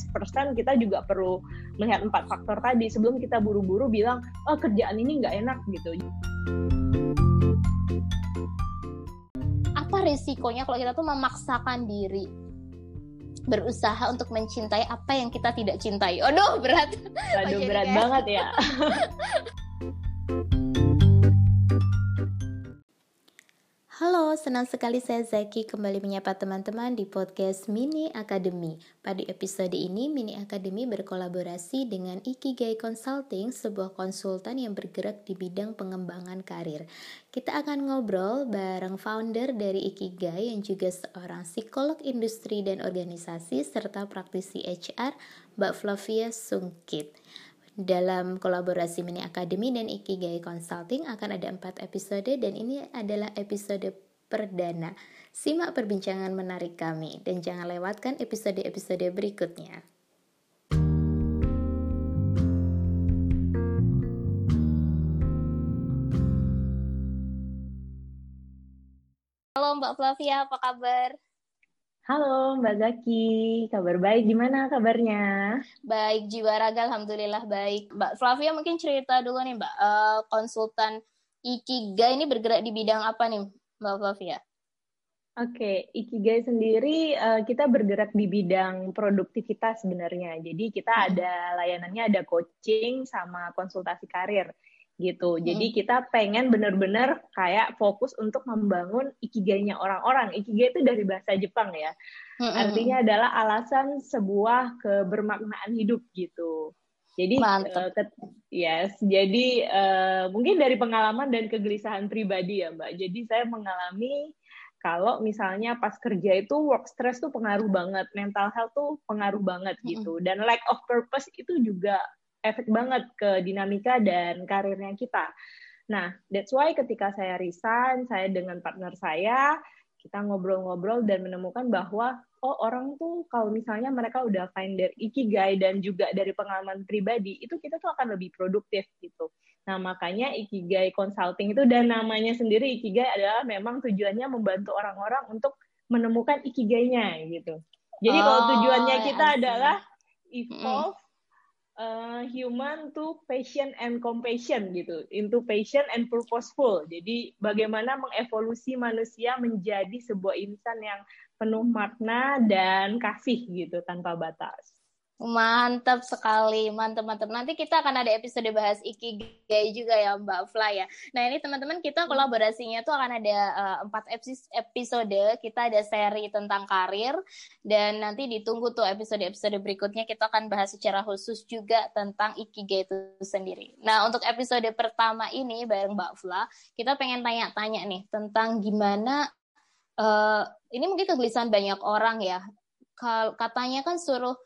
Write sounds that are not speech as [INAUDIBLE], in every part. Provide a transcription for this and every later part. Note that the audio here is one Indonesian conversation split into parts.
as person kita juga perlu melihat empat faktor tadi sebelum kita buru-buru bilang oh kerjaan ini nggak enak gitu. Apa risikonya kalau kita tuh memaksakan diri berusaha untuk mencintai apa yang kita tidak cintai? Aduh berat. Aduh berat banget ya. [LAUGHS] Halo, senang sekali saya Zaki kembali menyapa teman-teman di podcast Mini Academy. Pada episode ini, Mini Academy berkolaborasi dengan Ikigai Consulting, sebuah konsultan yang bergerak di bidang pengembangan karir. Kita akan ngobrol bareng founder dari Ikigai yang juga seorang psikolog industri dan organisasi serta praktisi HR, Mbak Flavia Sungkit. Dalam kolaborasi Mini Academy dan Ikigai Consulting akan ada empat episode dan ini adalah episode perdana. Simak perbincangan menarik kami dan jangan lewatkan episode-episode berikutnya. Halo Mbak Flavia, apa kabar? Halo Mbak Zaki, kabar baik gimana kabarnya? Baik, jiwa raga Alhamdulillah baik. Mbak Flavia mungkin cerita dulu nih Mbak, uh, konsultan Ikigai ini bergerak di bidang apa nih Mbak Flavia? Oke, okay. Ikigai sendiri uh, kita bergerak di bidang produktivitas sebenarnya. Jadi kita hmm. ada layanannya ada coaching sama konsultasi karir gitu. Jadi hmm. kita pengen bener-bener kayak fokus untuk membangun ikigainya orang-orang. Ikigai itu dari bahasa Jepang ya. Hmm. Artinya adalah alasan sebuah kebermaknaan hidup gitu. Jadi uh, yes, jadi uh, mungkin dari pengalaman dan kegelisahan pribadi ya, Mbak. Jadi saya mengalami kalau misalnya pas kerja itu work stress tuh pengaruh banget, mental health tuh pengaruh banget gitu. Dan lack of purpose itu juga efek banget ke dinamika dan karirnya kita. Nah, that's why ketika saya resign, saya dengan partner saya, kita ngobrol-ngobrol dan menemukan bahwa oh orang tuh kalau misalnya mereka udah find their ikigai dan juga dari pengalaman pribadi, itu kita tuh akan lebih produktif gitu. Nah, makanya Ikigai Consulting itu dan namanya sendiri Ikigai adalah memang tujuannya membantu orang-orang untuk menemukan ikigainya gitu. Jadi oh, kalau tujuannya kita adalah evolve uh, human to passion and compassion gitu, into passion and purposeful. Jadi bagaimana mengevolusi manusia menjadi sebuah insan yang penuh makna dan kasih gitu tanpa batas. Mantap sekali, mantap mantap. Nanti kita akan ada episode bahas ikigai juga ya Mbak Fla ya. Nah ini teman-teman kita hmm. kolaborasinya tuh akan ada uh, empat episode. Kita ada seri tentang karir dan nanti ditunggu tuh episode-episode berikutnya kita akan bahas secara khusus juga tentang ikigai itu sendiri. Nah untuk episode pertama ini bareng Mbak Fla kita pengen tanya-tanya nih tentang gimana uh, ini mungkin kegelisahan banyak orang ya. Katanya kan suruh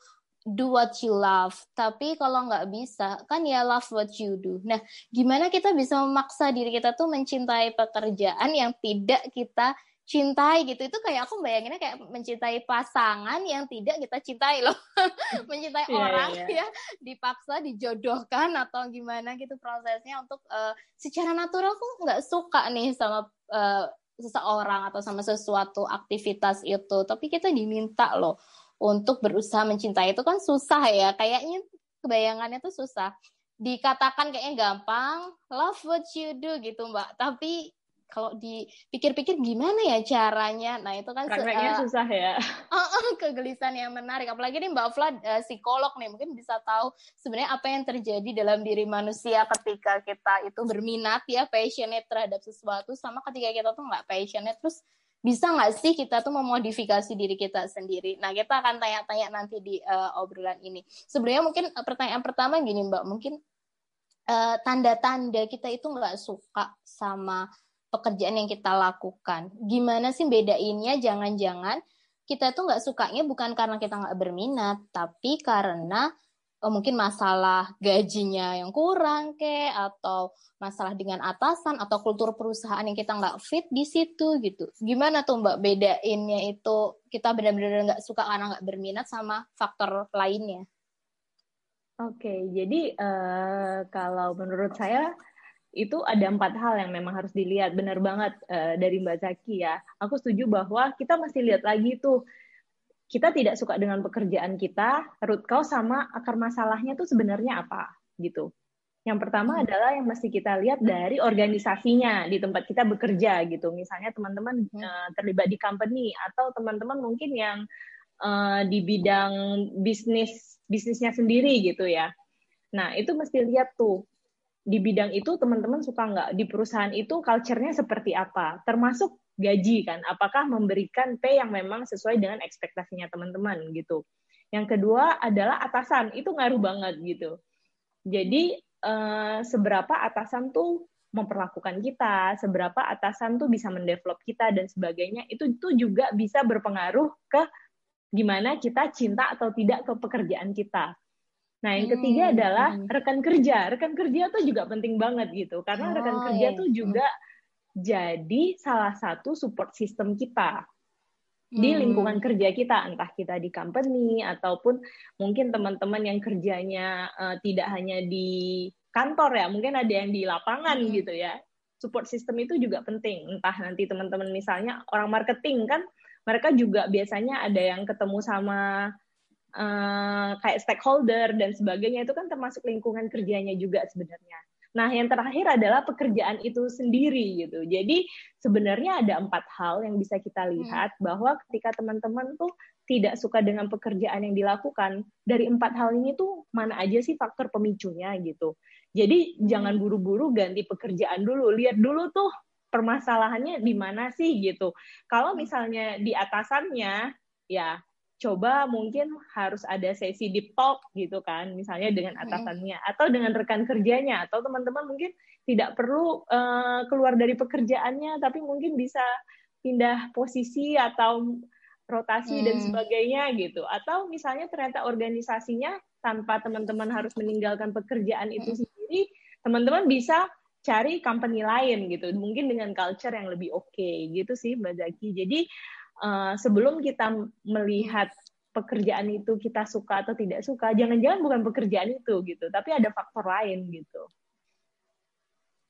do what you love. Tapi kalau nggak bisa, kan ya love what you do. Nah, gimana kita bisa memaksa diri kita tuh mencintai pekerjaan yang tidak kita cintai gitu. Itu kayak aku bayanginnya kayak mencintai pasangan yang tidak kita cintai loh. [LAUGHS] mencintai yeah, orang yeah. ya dipaksa dijodohkan atau gimana gitu prosesnya untuk uh, secara natural aku nggak suka nih sama uh, seseorang atau sama sesuatu aktivitas itu. Tapi kita diminta loh untuk berusaha mencintai itu kan susah ya. Kayaknya kebayangannya tuh susah. Dikatakan kayaknya gampang, love what you do gitu Mbak. Tapi kalau dipikir-pikir gimana ya caranya? Nah itu kan uh, susah ya. [LAUGHS] Uh, uh, kegelisahan yang menarik. Apalagi nih Mbak Fla uh, psikolog nih, mungkin bisa tahu sebenarnya apa yang terjadi dalam diri manusia ketika kita itu berminat ya, passionate terhadap sesuatu, sama ketika kita tuh nggak passionate, terus bisa nggak sih kita tuh memodifikasi diri kita sendiri? Nah, kita akan tanya-tanya nanti di uh, obrolan ini. Sebenarnya mungkin uh, pertanyaan pertama gini, Mbak, mungkin uh, tanda-tanda kita itu nggak suka sama pekerjaan yang kita lakukan. Gimana sih bedainnya? Jangan-jangan kita tuh nggak sukanya bukan karena kita nggak berminat, tapi karena oh, mungkin masalah gajinya yang kurang ke atau masalah dengan atasan atau kultur perusahaan yang kita nggak fit di situ gitu gimana tuh mbak bedainnya itu kita benar-benar nggak suka karena nggak berminat sama faktor lainnya Oke, jadi uh, kalau menurut saya itu ada empat hal yang memang harus dilihat. Benar banget uh, dari Mbak Zaki ya. Aku setuju bahwa kita masih lihat lagi tuh kita tidak suka dengan pekerjaan kita, root cause sama akar masalahnya tuh sebenarnya apa gitu. Yang pertama hmm. adalah yang mesti kita lihat dari organisasinya di tempat kita bekerja gitu. Misalnya teman-teman uh, terlibat di company atau teman-teman mungkin yang uh, di bidang bisnis bisnisnya sendiri gitu ya. Nah itu mesti lihat tuh di bidang itu teman-teman suka nggak di perusahaan itu culture-nya seperti apa, termasuk gaji kan apakah memberikan pay yang memang sesuai dengan ekspektasinya teman-teman gitu yang kedua adalah atasan itu ngaruh banget gitu jadi eh, seberapa atasan tuh memperlakukan kita seberapa atasan tuh bisa mendevelop kita dan sebagainya itu itu juga bisa berpengaruh ke gimana kita cinta atau tidak ke pekerjaan kita Nah, yang ketiga hmm. adalah hmm. rekan kerja. Rekan kerja tuh juga penting banget gitu, karena oh, rekan kerja iya. tuh juga jadi salah satu support system kita di hmm. lingkungan kerja kita, entah kita di company ataupun mungkin teman-teman yang kerjanya uh, tidak hanya di kantor ya, mungkin ada yang di lapangan hmm. gitu ya. Support system itu juga penting. Entah nanti teman-teman misalnya orang marketing kan, mereka juga biasanya ada yang ketemu sama uh, kayak stakeholder dan sebagainya itu kan termasuk lingkungan kerjanya juga sebenarnya. Nah, yang terakhir adalah pekerjaan itu sendiri gitu. Jadi sebenarnya ada empat hal yang bisa kita hmm. lihat hmm. bahwa ketika teman-teman tuh tidak suka dengan pekerjaan yang dilakukan, dari empat hal ini tuh mana aja sih faktor pemicunya gitu. Jadi hmm. jangan buru-buru ganti pekerjaan dulu, lihat dulu tuh permasalahannya di mana sih gitu. Kalau hmm. misalnya di atasannya, ya coba mungkin harus ada sesi deep talk gitu kan misalnya dengan atasannya atau dengan rekan kerjanya atau teman-teman mungkin tidak perlu uh, keluar dari pekerjaannya tapi mungkin bisa pindah posisi atau rotasi hmm. dan sebagainya gitu atau misalnya ternyata organisasinya tanpa teman-teman harus meninggalkan pekerjaan itu hmm. sendiri teman-teman bisa cari company lain gitu mungkin dengan culture yang lebih oke okay, gitu sih Mbak Zaki jadi uh, sebelum kita melihat pekerjaan itu kita suka atau tidak suka, jangan-jangan bukan pekerjaan itu gitu, tapi ada faktor lain gitu.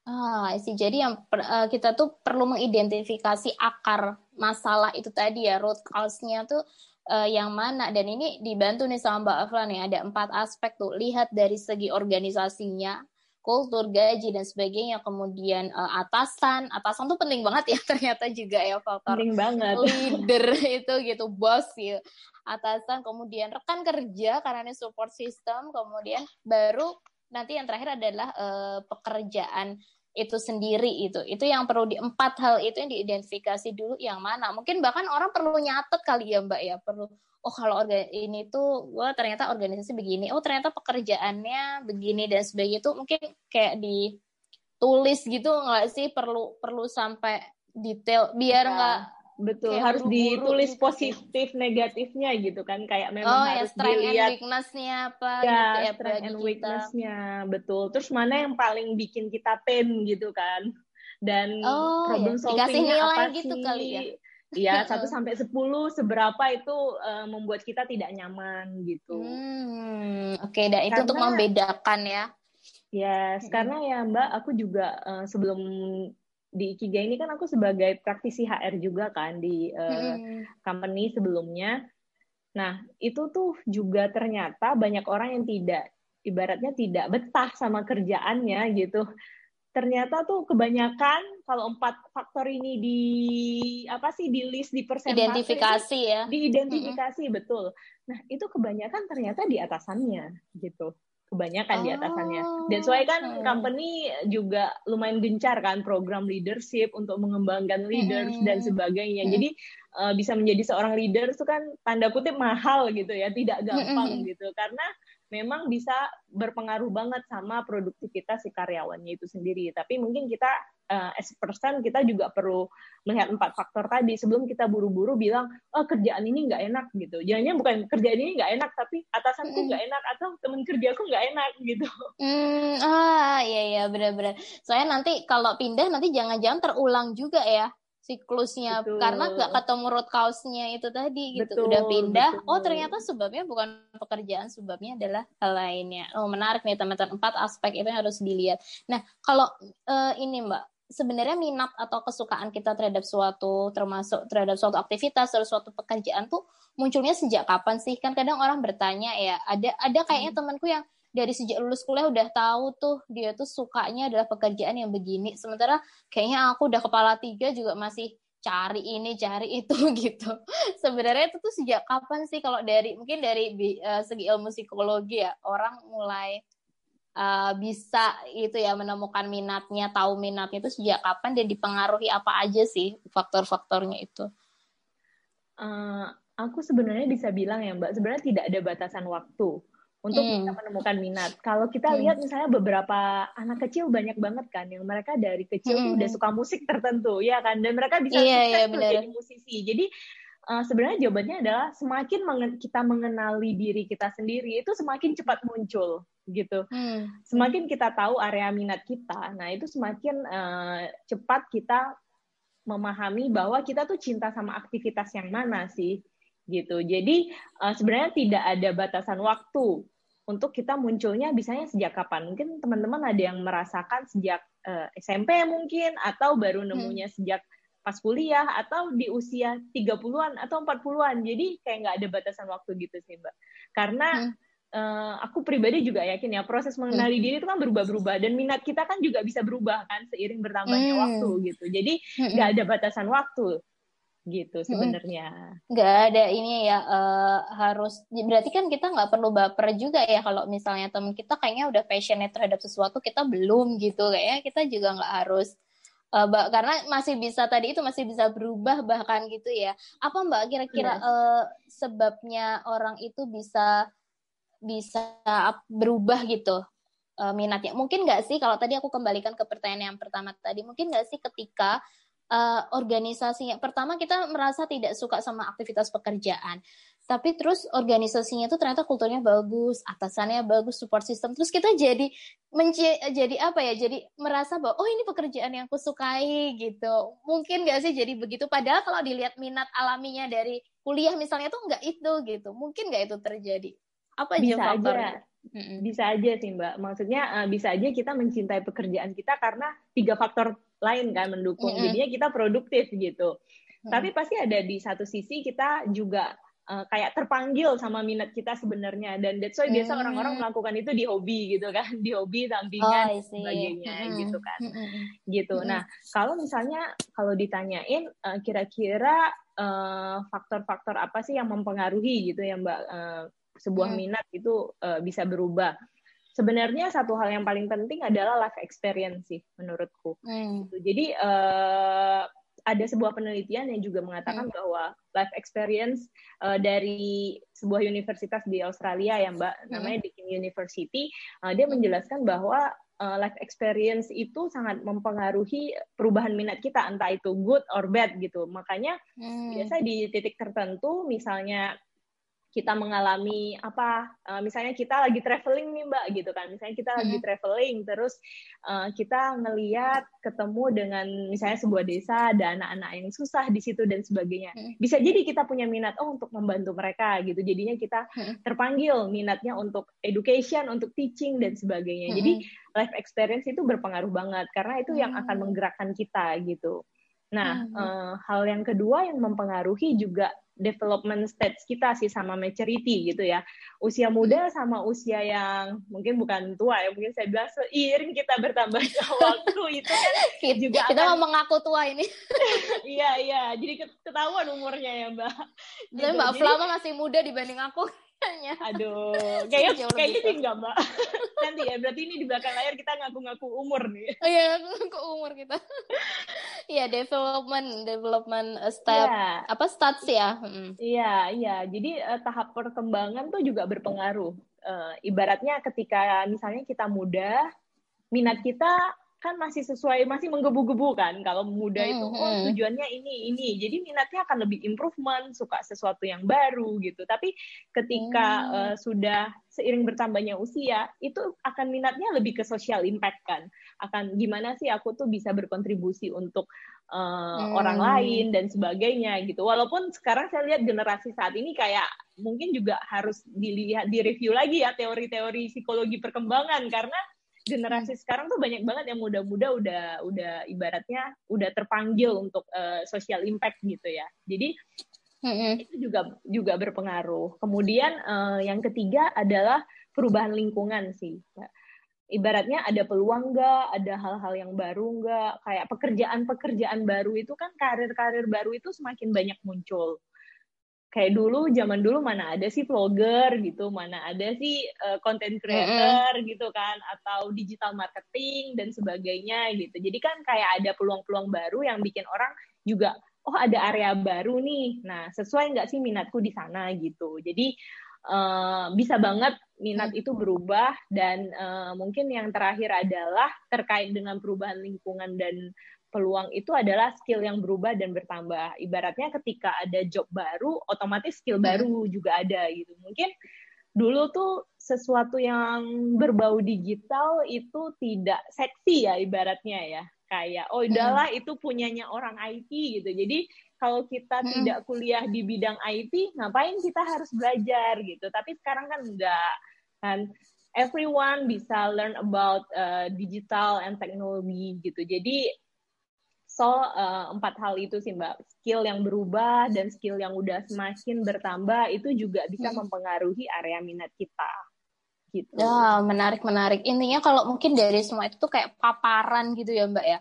Ah, sih. Jadi yang per, uh, kita tuh perlu mengidentifikasi akar masalah itu tadi ya, root cause-nya tuh uh, yang mana. Dan ini dibantu nih sama Mbak Afla nih, ada empat aspek tuh. Lihat dari segi organisasinya, kultur, gaji dan sebagainya. Kemudian uh, atasan, atasan tuh penting banget ya [LAUGHS] ternyata juga ya faktor penting banget. leader [LAUGHS] itu gitu, bos gitu. Atasan, kemudian rekan kerja karena ini support system, kemudian baru nanti yang terakhir adalah uh, pekerjaan itu sendiri itu itu yang perlu di empat hal itu yang diidentifikasi dulu yang mana mungkin bahkan orang perlu nyatet kali ya mbak ya perlu oh kalau organ ini tuh gue ternyata organisasi begini oh ternyata pekerjaannya begini dan sebagainya itu mungkin kayak ditulis gitu nggak sih? Perlu perlu sampai detail biar iya, nggak ya, betul harus ditulis gitu. positif negatifnya gitu kan. Kayak memang oh, harus ya, strength dilihat and weaknessnya apa ya, gitu ya strength and weaknessnya betul. Terus mana yang paling bikin kita pain gitu kan? Dan oh, problem ya. solvingnya apa gitu sih? kali ya Iya, satu sampai sepuluh seberapa itu uh, membuat kita tidak nyaman gitu. Hmm, Oke, okay. dan itu untuk membedakan ya. Yes, karena ya Mbak, aku juga uh, sebelum di Ikiga ini kan aku sebagai praktisi HR juga kan di uh, hmm. company sebelumnya. Nah, itu tuh juga ternyata banyak orang yang tidak ibaratnya tidak betah sama kerjaannya gitu ternyata tuh kebanyakan kalau empat faktor ini di apa sih di list di persentase identifikasi itu, ya diidentifikasi mm -hmm. betul nah itu kebanyakan ternyata di atasannya gitu kebanyakan oh. di atasannya dan soalnya kan hmm. company juga lumayan gencar kan program leadership untuk mengembangkan leaders hmm. dan sebagainya hmm. jadi uh, bisa menjadi seorang leader itu kan tanda kutip mahal gitu ya tidak gampang hmm. gitu karena memang bisa berpengaruh banget sama produktivitas si karyawannya itu sendiri. Tapi mungkin kita uh, as person kita juga perlu melihat empat faktor tadi sebelum kita buru-buru bilang oh kerjaan ini nggak enak gitu. Jangan bukan kerjaan ini nggak enak tapi atasanku nggak enak atau teman kerjaku nggak enak gitu. Hmm, ah iya iya benar-benar. Soalnya nanti kalau pindah nanti jangan-jangan terulang juga ya siklusnya betul. karena nggak ketemu root cause-nya itu tadi gitu betul, udah pindah betul. oh ternyata sebabnya bukan pekerjaan sebabnya adalah hal lainnya oh menarik nih teman-teman empat aspek itu harus dilihat nah kalau uh, ini mbak sebenarnya minat atau kesukaan kita terhadap suatu termasuk terhadap suatu aktivitas atau suatu pekerjaan tuh munculnya sejak kapan sih kan kadang orang bertanya ya ada ada kayaknya hmm. temanku yang dari sejak lulus kuliah udah tahu tuh dia tuh sukanya adalah pekerjaan yang begini. Sementara kayaknya aku udah kepala tiga juga masih cari ini cari itu [LAUGHS] gitu. Sebenarnya itu tuh sejak kapan sih? Kalau dari mungkin dari uh, segi ilmu psikologi ya orang mulai uh, bisa itu ya menemukan minatnya tahu minatnya itu sejak kapan dan dipengaruhi apa aja sih faktor-faktornya itu? Uh, aku sebenarnya bisa bilang ya mbak sebenarnya tidak ada batasan waktu untuk hmm. bisa menemukan minat. Kalau kita hmm. lihat misalnya beberapa anak kecil banyak banget kan yang mereka dari kecil hmm. tuh udah suka musik tertentu ya kan dan mereka bisa yeah, yeah, jadi musisi. Jadi uh, sebenarnya jawabannya adalah semakin mengen kita mengenali diri kita sendiri itu semakin cepat muncul gitu. Hmm. Semakin kita tahu area minat kita, nah itu semakin uh, cepat kita memahami bahwa kita tuh cinta sama aktivitas yang mana sih gitu. Jadi uh, sebenarnya tidak ada batasan waktu untuk kita munculnya bisanya sejak kapan? Mungkin teman-teman ada yang merasakan sejak uh, eh, SMP mungkin atau baru hmm. nemunya hmm. sejak pas kuliah atau di usia 30-an atau 40-an. Jadi kayak nggak ada batasan waktu gitu sih, Mbak. Karena hmm. uh, aku pribadi juga yakin ya proses mengenali hmm. diri itu kan berubah-berubah dan minat kita kan juga bisa berubah kan seiring bertambahnya hmm. waktu gitu. Jadi hmm. nggak hmm. ada batasan waktu gitu sebenarnya. Nggak ada ini ya uh, harus berarti kan kita nggak perlu baper juga ya kalau misalnya temen kita kayaknya udah passionate terhadap sesuatu kita belum gitu kayaknya kita juga nggak harus uh, karena masih bisa tadi itu masih bisa berubah bahkan gitu ya. Apa Mbak kira-kira yes. uh, sebabnya orang itu bisa bisa berubah gitu uh, minatnya? Mungkin nggak sih kalau tadi aku kembalikan ke pertanyaan yang pertama tadi, mungkin nggak sih ketika uh, organisasinya. Pertama kita merasa tidak suka sama aktivitas pekerjaan. Tapi terus organisasinya itu ternyata kulturnya bagus atasannya bagus support system. Terus kita jadi menci jadi apa ya? Jadi merasa bahwa oh ini pekerjaan yang aku sukai gitu. Mungkin gak sih jadi begitu? Padahal kalau dilihat minat alaminya dari kuliah misalnya tuh nggak itu gitu. Mungkin nggak itu terjadi. Apa bisa aja. faktornya? bisa aja sih mbak. Maksudnya uh, bisa aja kita mencintai pekerjaan kita karena tiga faktor lain kan mendukung. Mm -hmm. Jadinya kita produktif gitu. Mm -hmm. Tapi pasti ada di satu sisi kita juga uh, kayak terpanggil sama minat kita sebenarnya dan that's why biasa orang-orang melakukan itu di hobi gitu kan [LAUGHS] di hobi sampingan oh, sebagainya mm-hmm. gitu kan mm-hmm. gitu nah kalau misalnya kalau ditanyain uh, kira-kira uh, faktor-faktor apa sih yang mempengaruhi gitu ya mbak uh, sebuah mm. minat itu uh, bisa berubah sebenarnya satu hal yang paling penting adalah life experience sih menurutku. Hmm. Gitu. Jadi uh, ada sebuah penelitian yang juga mengatakan hmm. bahwa life experience uh, dari sebuah universitas di Australia ya Mbak, hmm. namanya Deakin University, uh, dia hmm. menjelaskan bahwa uh, life experience itu sangat mempengaruhi perubahan minat kita entah itu good or bad gitu. Makanya hmm. biasa di titik tertentu misalnya kita mengalami apa uh, misalnya kita lagi traveling nih mbak gitu kan misalnya kita lagi hmm. traveling terus uh, kita ngeliat ketemu dengan misalnya sebuah desa ada anak-anak yang susah di situ dan sebagainya hmm. bisa jadi kita punya minat oh untuk membantu mereka gitu jadinya kita hmm. terpanggil minatnya untuk education untuk teaching dan sebagainya jadi life experience itu berpengaruh banget karena itu yang akan menggerakkan kita gitu Nah, hmm. uh, hal yang kedua yang mempengaruhi juga development stage kita sih sama maturity gitu ya. Usia muda sama usia yang mungkin bukan tua ya, mungkin saya bilang seiring kita bertambahnya [LAUGHS] waktu itu kan juga kita akan... mau mengaku tua ini. [LAUGHS] iya iya, jadi ketahuan umurnya ya Mbak. Gitu. Mbak Flama masih muda dibanding aku. Aduh, [LAUGHS] kayaknya kayaknya sih enggak, Mbak. [LAUGHS] Nanti ya, berarti ini di belakang layar kita ngaku-ngaku umur nih. Oh iya, ngaku umur kita. [LAUGHS] Iya, development, development uh, step, yeah. apa stats ya? Iya, iya. Jadi uh, tahap perkembangan tuh juga berpengaruh. Uh, ibaratnya ketika misalnya kita muda, minat kita kan masih sesuai masih menggebu-gebu kan kalau muda hmm, itu oh hmm. tujuannya ini ini jadi minatnya akan lebih improvement suka sesuatu yang baru gitu tapi ketika hmm. uh, sudah seiring bertambahnya usia itu akan minatnya lebih ke social impact kan akan gimana sih aku tuh bisa berkontribusi untuk uh, hmm. orang lain dan sebagainya gitu walaupun sekarang saya lihat generasi saat ini kayak mungkin juga harus dilihat direview lagi ya teori-teori psikologi perkembangan karena generasi sekarang tuh banyak banget yang muda-muda udah udah ibaratnya udah terpanggil untuk uh, social impact gitu ya. Jadi mm-hmm. itu juga juga berpengaruh. Kemudian uh, yang ketiga adalah perubahan lingkungan sih. Ibaratnya ada peluang nggak, ada hal-hal yang baru nggak, kayak pekerjaan-pekerjaan baru itu kan karir-karir baru itu semakin banyak muncul kayak dulu zaman dulu mana ada sih vlogger gitu mana ada sih uh, content creator mm -hmm. gitu kan atau digital marketing dan sebagainya gitu jadi kan kayak ada peluang-peluang baru yang bikin orang juga oh ada area baru nih nah sesuai nggak sih minatku di sana gitu jadi uh, bisa banget minat mm. itu berubah dan uh, mungkin yang terakhir adalah terkait dengan perubahan lingkungan dan peluang itu adalah skill yang berubah dan bertambah. Ibaratnya ketika ada job baru, otomatis skill hmm. baru juga ada gitu. Mungkin dulu tuh sesuatu yang berbau digital itu tidak seksi ya ibaratnya ya. Kayak oh udahlah hmm. itu punyanya orang IT gitu. Jadi kalau kita hmm. tidak kuliah di bidang IT, ngapain kita harus belajar gitu. Tapi sekarang kan enggak kan everyone bisa learn about uh, digital and technology gitu. Jadi So uh, empat hal itu sih mbak, skill yang berubah dan skill yang udah semakin bertambah itu juga bisa hmm. mempengaruhi area minat kita. Gitu. Ya menarik menarik. Intinya kalau mungkin dari semua itu tuh kayak paparan gitu ya mbak ya.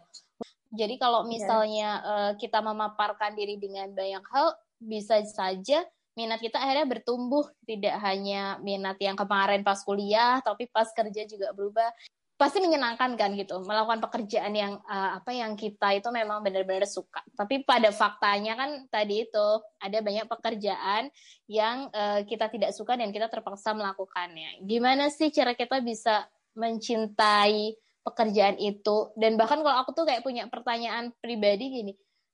Jadi kalau iya. misalnya yeah. uh, kita memaparkan diri dengan banyak hal, bisa saja minat kita akhirnya bertumbuh tidak hanya minat yang kemarin pas kuliah tapi pas kerja juga berubah pasti menyenangkan kan gitu. Melakukan pekerjaan yang uh, apa yang kita itu memang benar-benar suka. Tapi pada faktanya kan tadi itu ada banyak pekerjaan yang uh, kita tidak suka dan kita terpaksa melakukannya. Gimana sih cara kita bisa mencintai pekerjaan itu? Dan bahkan kalau aku tuh kayak punya pertanyaan pribadi gini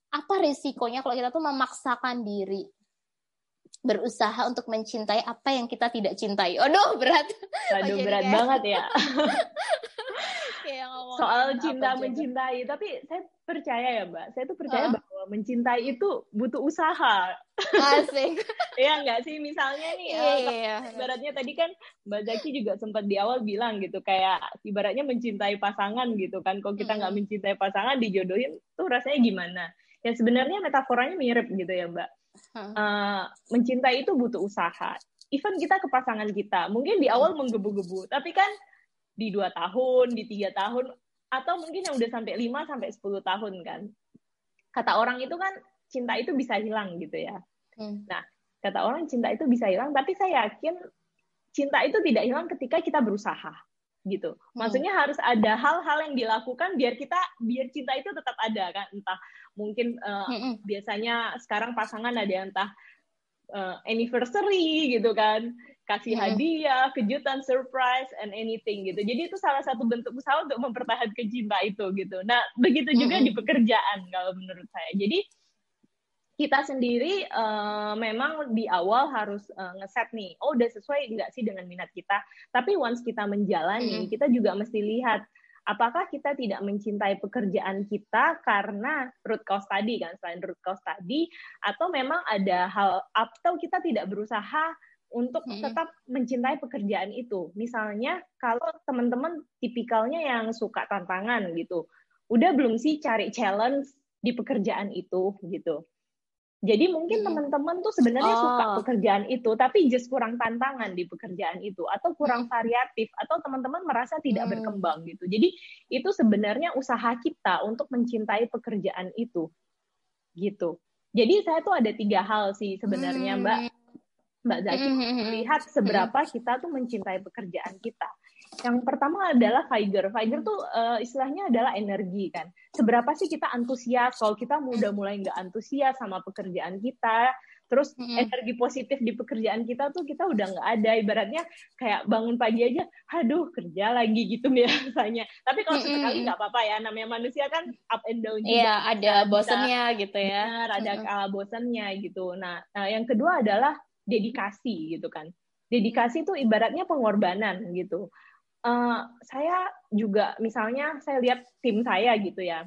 apa risikonya kalau kita tuh memaksakan diri berusaha untuk mencintai apa yang kita tidak cintai. Aduh, berat. [LAUGHS] Aduh, oh, berat kayak... banget ya. [LAUGHS] Soal cinta mencintai, tapi saya percaya ya, Mbak. Saya tuh percaya uh. bahwa mencintai itu butuh usaha. Asik. [LAUGHS] Iya enggak sih? Misalnya nih, yeah, uh, yeah. ibaratnya tadi kan Mbak Zaki juga sempat di awal bilang gitu, kayak ibaratnya mencintai pasangan gitu kan. Kalau kita nggak mm -hmm. mencintai pasangan, dijodohin tuh rasanya gimana? Ya sebenarnya metaforanya mirip gitu ya, Mbak Uh, mencintai itu butuh usaha. Even kita ke pasangan kita, mungkin di awal menggebu-gebu, tapi kan di dua tahun, di tiga tahun, atau mungkin yang udah sampai lima sampai sepuluh tahun kan. Kata orang itu kan cinta itu bisa hilang gitu ya. Hmm. Nah, kata orang cinta itu bisa hilang, tapi saya yakin cinta itu tidak hilang ketika kita berusaha gitu. Hmm. Maksudnya hmm. harus ada hal-hal yang dilakukan biar kita biar cinta itu tetap ada kan. Entah mungkin uh, hmm. biasanya sekarang pasangan ada yang entah uh, anniversary gitu kan, kasih hmm. hadiah, kejutan, surprise and anything gitu. Jadi itu salah satu bentuk usaha untuk mempertahankan cinta itu gitu. Nah, begitu juga hmm. di pekerjaan kalau menurut saya. Jadi kita sendiri uh, memang di awal harus uh, ngeset nih, oh udah sesuai nggak sih dengan minat kita. Tapi once kita menjalani, mm. kita juga mesti lihat apakah kita tidak mencintai pekerjaan kita karena root cause tadi kan, selain root cause tadi, atau memang ada hal atau kita tidak berusaha untuk hmm. tetap mencintai pekerjaan itu. Misalnya kalau teman-teman tipikalnya yang suka tantangan gitu, udah belum sih cari challenge di pekerjaan itu gitu. Jadi mungkin hmm. teman-teman tuh sebenarnya oh. suka pekerjaan itu, tapi just kurang tantangan di pekerjaan itu, atau kurang hmm. variatif, atau teman-teman merasa tidak hmm. berkembang gitu. Jadi itu sebenarnya usaha kita untuk mencintai pekerjaan itu, gitu. Jadi saya tuh ada tiga hal sih sebenarnya, hmm. Mbak Mbak Zaki melihat seberapa kita tuh mencintai pekerjaan kita. Yang pertama adalah Figer. Figer tuh uh, istilahnya adalah energi kan. Seberapa sih kita antusias kalau kita udah mulai nggak antusias sama pekerjaan kita, terus hmm. energi positif di pekerjaan kita tuh kita udah nggak ada. Ibaratnya kayak bangun pagi aja, aduh kerja lagi gitu [LAUGHS] biasanya. Tapi kalau sesekali nggak apa-apa ya, namanya manusia kan up and down. Iya, ada bosannya gitu ya. Benar, ada hmm. kala bosannya gitu. Nah, nah, yang kedua adalah dedikasi gitu kan. Dedikasi itu ibaratnya pengorbanan gitu uh, saya juga misalnya saya lihat tim saya gitu ya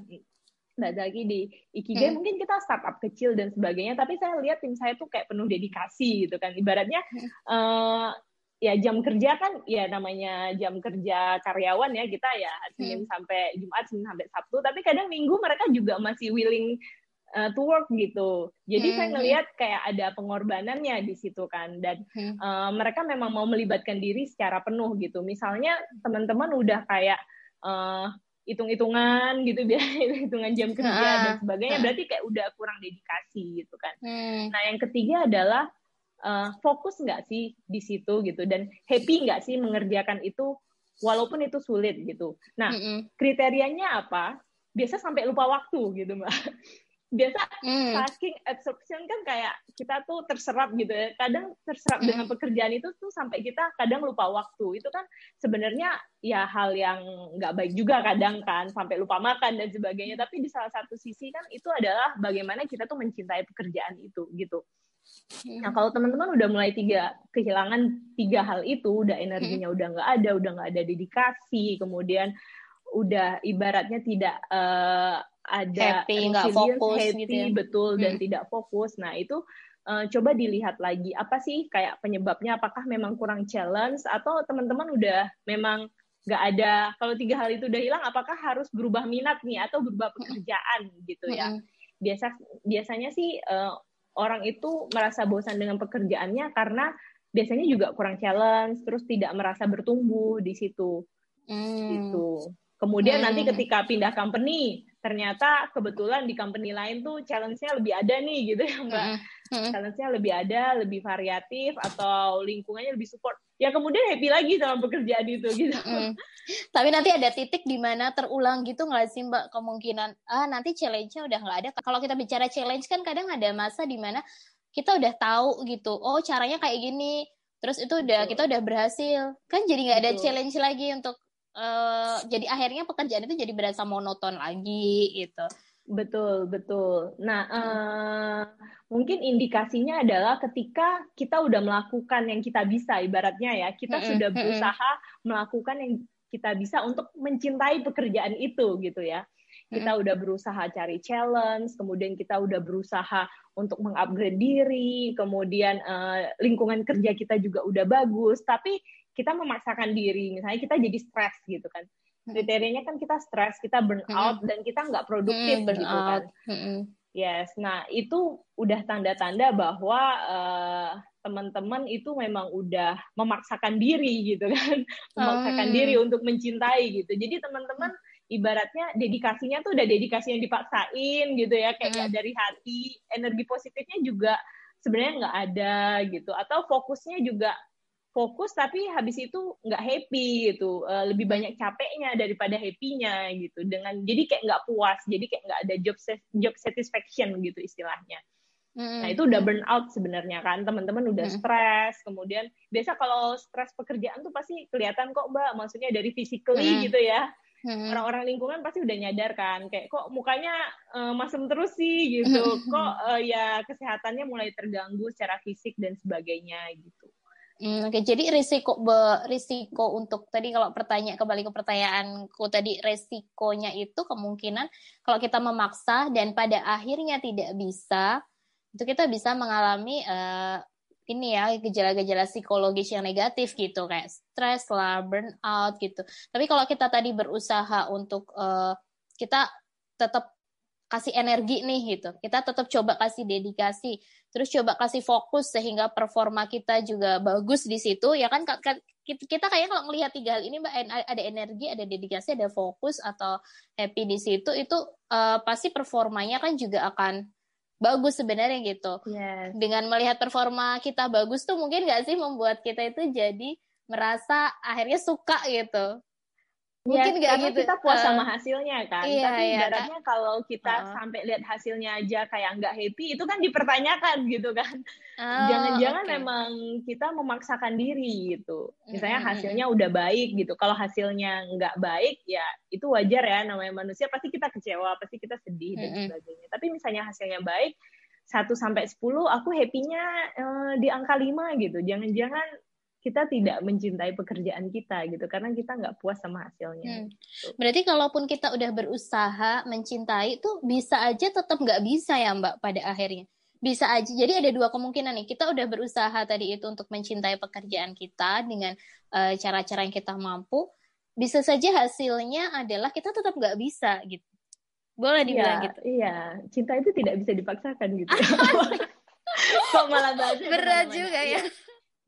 Mbak Zaki di Ikigai hmm. mungkin kita startup kecil dan sebagainya tapi saya lihat tim saya tuh kayak penuh dedikasi gitu kan ibaratnya uh, ya jam kerja kan ya namanya jam kerja karyawan ya kita ya Senin hmm. sampai Jumat Senin sampai Sabtu tapi kadang Minggu mereka juga masih willing uh, to work gitu jadi hmm. saya hmm. ngelihat kayak ada pengorbanannya di situ kan dan hmm. uh, mereka memang mau melibatkan diri secara penuh gitu misalnya teman-teman udah kayak uh, hitung-hitungan gitu [LAUGHS] biar hitungan jam kerja uh, dan sebagainya uh. berarti kayak udah kurang dedikasi gitu kan hmm. nah yang ketiga adalah uh, fokus nggak sih di situ gitu dan happy nggak sih mengerjakan itu walaupun itu sulit gitu. Nah mm -hmm. kriterianya apa? Biasa sampai lupa waktu gitu mbak. Biasa mm. saking absorption kan kayak kita tuh terserap gitu ya. Kadang terserap mm. dengan pekerjaan itu tuh sampai kita kadang lupa waktu. Itu kan sebenarnya ya hal yang nggak baik juga kadang kan sampai lupa makan dan sebagainya. Tapi di salah satu sisi kan itu adalah bagaimana kita tuh mencintai pekerjaan itu gitu. Nah kalau teman-teman udah mulai tiga kehilangan tiga hal itu, udah energinya hmm. udah nggak ada, udah nggak ada dedikasi, kemudian udah ibaratnya tidak uh, ada happy, nggak fokus, happy gitu ya. betul hmm. dan tidak fokus. Nah itu uh, coba dilihat lagi apa sih kayak penyebabnya? Apakah memang kurang challenge atau teman-teman udah memang nggak ada? Kalau tiga hal itu udah hilang, apakah harus berubah minat nih atau berubah pekerjaan gitu ya? Biasa biasanya sih uh, orang itu merasa bosan dengan pekerjaannya karena biasanya juga kurang challenge, terus tidak merasa bertumbuh di situ. Hmm. Gitu. Kemudian hmm. nanti ketika pindah company, ternyata kebetulan di company lain tuh challenge-nya lebih ada nih gitu ya Mbak. Hmm. Hmm. Challenge-nya lebih ada, lebih variatif atau lingkungannya lebih support. Ya kemudian happy lagi sama pekerjaan itu gitu. Hmm. Tapi nanti ada titik di mana terulang gitu nggak sih Mbak kemungkinan ah nanti challenge-nya udah nggak ada. Kalau kita bicara challenge kan kadang ada masa di mana kita udah tahu gitu. Oh caranya kayak gini. Terus itu udah Betul. kita udah berhasil. Kan jadi nggak ada Betul. challenge lagi untuk uh, jadi akhirnya pekerjaan itu jadi berasa monoton lagi gitu. Betul, betul. Nah, uh, mungkin indikasinya adalah ketika kita udah melakukan yang kita bisa, ibaratnya ya, kita mm -hmm. sudah berusaha mm -hmm. melakukan yang kita bisa untuk mencintai pekerjaan itu gitu ya. Kita udah berusaha cari challenge, kemudian kita udah berusaha untuk mengupgrade diri, kemudian uh, lingkungan kerja kita juga udah bagus, tapi kita memaksakan diri, misalnya kita jadi stres gitu kan. Kriterianya kan kita stres, kita burn out, dan kita nggak produktif hmm, gitu kan. Yes, nah itu udah tanda-tanda bahwa uh, teman-teman itu memang udah memaksakan diri gitu kan, memaksakan hmm. diri untuk mencintai gitu. Jadi teman-teman ibaratnya dedikasinya tuh udah dedikasi yang dipaksain gitu ya, kayak hmm. dari hati, energi positifnya juga sebenarnya nggak ada gitu, atau fokusnya juga fokus tapi habis itu nggak happy gitu uh, lebih banyak capeknya daripada happynya gitu dengan jadi kayak nggak puas jadi kayak nggak ada job job satisfaction gitu istilahnya mm-hmm. nah itu udah burn out sebenarnya kan teman-teman udah mm-hmm. stres kemudian biasa kalau stres pekerjaan tuh pasti kelihatan kok mbak maksudnya dari physically mm-hmm. gitu ya. Orang-orang lingkungan pasti udah nyadar kan, kayak kok mukanya uh, masem terus sih gitu, kok uh, ya kesehatannya mulai terganggu secara fisik dan sebagainya gitu. Hmm, Oke, okay. jadi risiko be, risiko untuk tadi kalau pertanyaan kembali ke pertanyaanku tadi risikonya itu kemungkinan kalau kita memaksa dan pada akhirnya tidak bisa itu kita bisa mengalami uh, ini ya gejala-gejala psikologis yang negatif gitu kayak stres lah, burnout gitu. Tapi kalau kita tadi berusaha untuk uh, kita tetap kasih energi nih gitu. Kita tetap coba kasih dedikasi, terus coba kasih fokus sehingga performa kita juga bagus di situ. Ya kan kita kayaknya kalau melihat tiga hal ini Mbak ada energi, ada dedikasi, ada fokus atau happy di situ itu uh, pasti performanya kan juga akan bagus sebenarnya gitu. Yes. Dengan melihat performa kita bagus tuh mungkin nggak sih membuat kita itu jadi merasa akhirnya suka gitu mungkin ya, karena gitu. kita puas uh, sama hasilnya kan. iya, tapi iya, ibaratnya kan. kalau kita uh, sampai lihat hasilnya aja kayak nggak happy itu kan dipertanyakan [LAUGHS] gitu kan. Oh, jangan-jangan okay. memang kita memaksakan diri gitu. Misalnya hasilnya udah baik gitu. Kalau hasilnya nggak baik ya itu wajar ya. Namanya manusia pasti kita kecewa pasti kita sedih dan sebagainya. Tapi misalnya hasilnya baik 1 sampai 10 aku happy-nya uh, di angka 5 gitu. Jangan-jangan kita tidak mencintai pekerjaan kita gitu karena kita nggak puas sama hasilnya. Hmm. Gitu. Berarti kalaupun kita udah berusaha mencintai itu bisa aja tetap nggak bisa ya Mbak pada akhirnya. bisa aja. Jadi ada dua kemungkinan nih. Kita udah berusaha tadi itu untuk mencintai pekerjaan kita dengan cara cara-cara yang kita mampu. Bisa saja hasilnya adalah kita tetap nggak bisa gitu. Boleh dibilang iya, gitu. Iya, cinta itu tidak bisa dipaksakan gitu. [LAUGHS] Kok malah berat juga ya.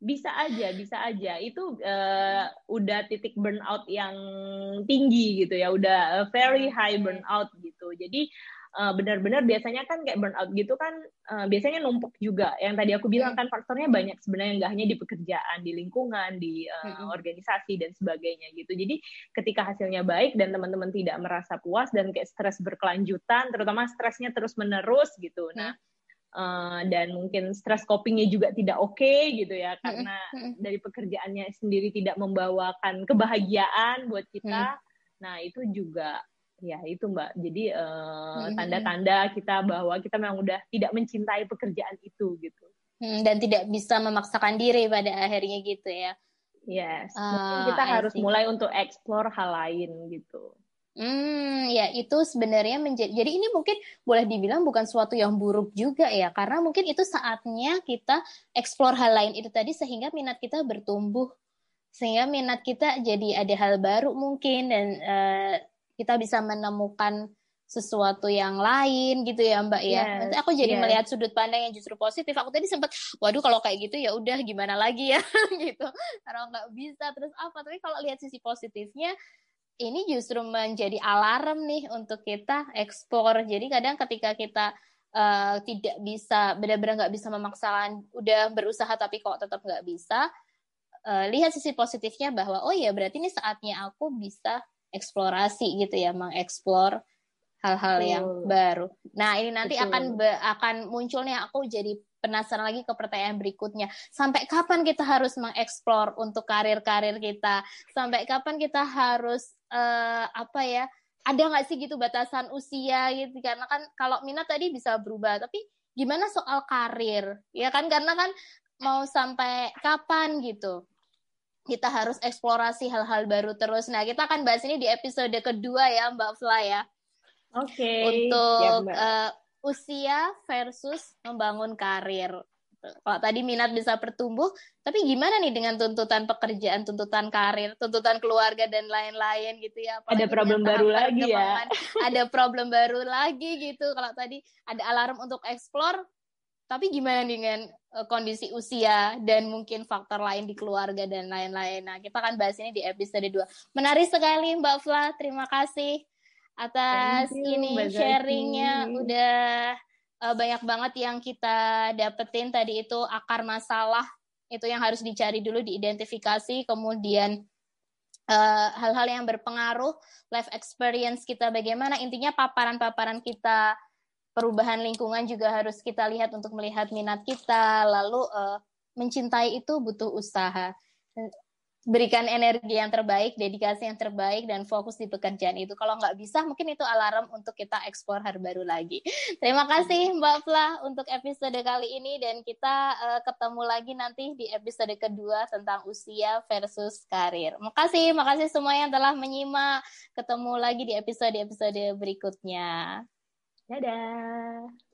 Bisa aja, bisa aja. Itu uh, udah titik burnout yang tinggi gitu ya, udah very high burnout gitu. Jadi uh, benar-benar biasanya kan kayak burnout gitu kan uh, biasanya numpuk juga. Yang tadi aku bilang kan faktornya banyak sebenarnya nggak hanya di pekerjaan, di lingkungan, di uh, organisasi dan sebagainya gitu. Jadi ketika hasilnya baik dan teman-teman tidak merasa puas dan kayak stres berkelanjutan, terutama stresnya terus menerus gitu. Nah uh, dan mungkin stress copingnya juga tidak oke okay, gitu ya karena dari pekerjaannya sendiri tidak membawakan kebahagiaan buat kita. Nah itu juga ya itu mbak. Jadi uh, tanda-tanda kita bahwa kita memang udah tidak mencintai pekerjaan itu gitu. Hmm, dan tidak bisa memaksakan diri pada akhirnya gitu ya. Yes, uh, kita harus mulai untuk explore hal lain gitu. Hmm, ya itu sebenarnya menjadi jadi ini mungkin boleh dibilang bukan suatu yang buruk juga ya karena mungkin itu saatnya kita eksplor hal lain itu tadi sehingga minat kita bertumbuh sehingga minat kita jadi ada hal baru mungkin dan uh, kita bisa menemukan sesuatu yang lain gitu ya Mbak ya. Yes, Nanti aku jadi yes. melihat sudut pandang yang justru positif. Aku tadi sempat, waduh kalau kayak gitu ya udah gimana lagi ya [LAUGHS] gitu. Kalau nggak bisa terus apa? Tapi kalau lihat sisi positifnya, ini justru menjadi alarm nih untuk kita ekspor. Jadi kadang ketika kita uh, tidak bisa benar-benar nggak bisa memaksakan, udah berusaha tapi kok tetap nggak bisa, uh, lihat sisi positifnya bahwa oh ya berarti ini saatnya aku bisa eksplorasi gitu ya, mengeksplor hal-hal yang baru. Nah ini nanti Betul. akan be, akan munculnya aku jadi penasaran lagi ke pertanyaan berikutnya. Sampai kapan kita harus mengeksplor untuk karir-karir kita? Sampai kapan kita harus uh, apa ya? Ada nggak sih gitu batasan usia gitu? Karena kan kalau minat tadi bisa berubah, tapi gimana soal karir? Ya kan karena kan mau sampai kapan gitu? Kita harus eksplorasi hal-hal baru terus. Nah, kita akan bahas ini di episode kedua ya, Mbak Fla ya. Oke. Okay. Untuk ya, uh, usia versus membangun karir. Kalau tadi minat bisa bertumbuh, tapi gimana nih dengan tuntutan pekerjaan, tuntutan karir, tuntutan keluarga dan lain-lain gitu ya? Apalagi ada problem baru lagi ya. Ada problem baru lagi gitu. Kalau tadi ada alarm untuk explore, tapi gimana dengan uh, kondisi usia dan mungkin faktor lain di keluarga dan lain-lain. Nah, kita akan bahas ini di episode 2. Menarik sekali Mbak Fla, terima kasih atas you, ini sharingnya udah uh, banyak banget yang kita dapetin. Tadi itu akar masalah itu yang harus dicari dulu diidentifikasi kemudian eh, hal-hal uh, yang berpengaruh life experience kita bagaimana. Intinya paparan-paparan kita perubahan lingkungan juga harus kita lihat untuk melihat minat kita. Lalu uh, mencintai itu butuh usaha berikan energi yang terbaik, dedikasi yang terbaik, dan fokus di pekerjaan itu. Kalau nggak bisa, mungkin itu alarm untuk kita ekspor hal baru lagi. [LAUGHS] Terima kasih Mbak Fla untuk episode kali ini, dan kita uh, ketemu lagi nanti di episode kedua tentang usia versus karir. Makasih, makasih semua yang telah menyimak. Ketemu lagi di episode-episode berikutnya. Dadah.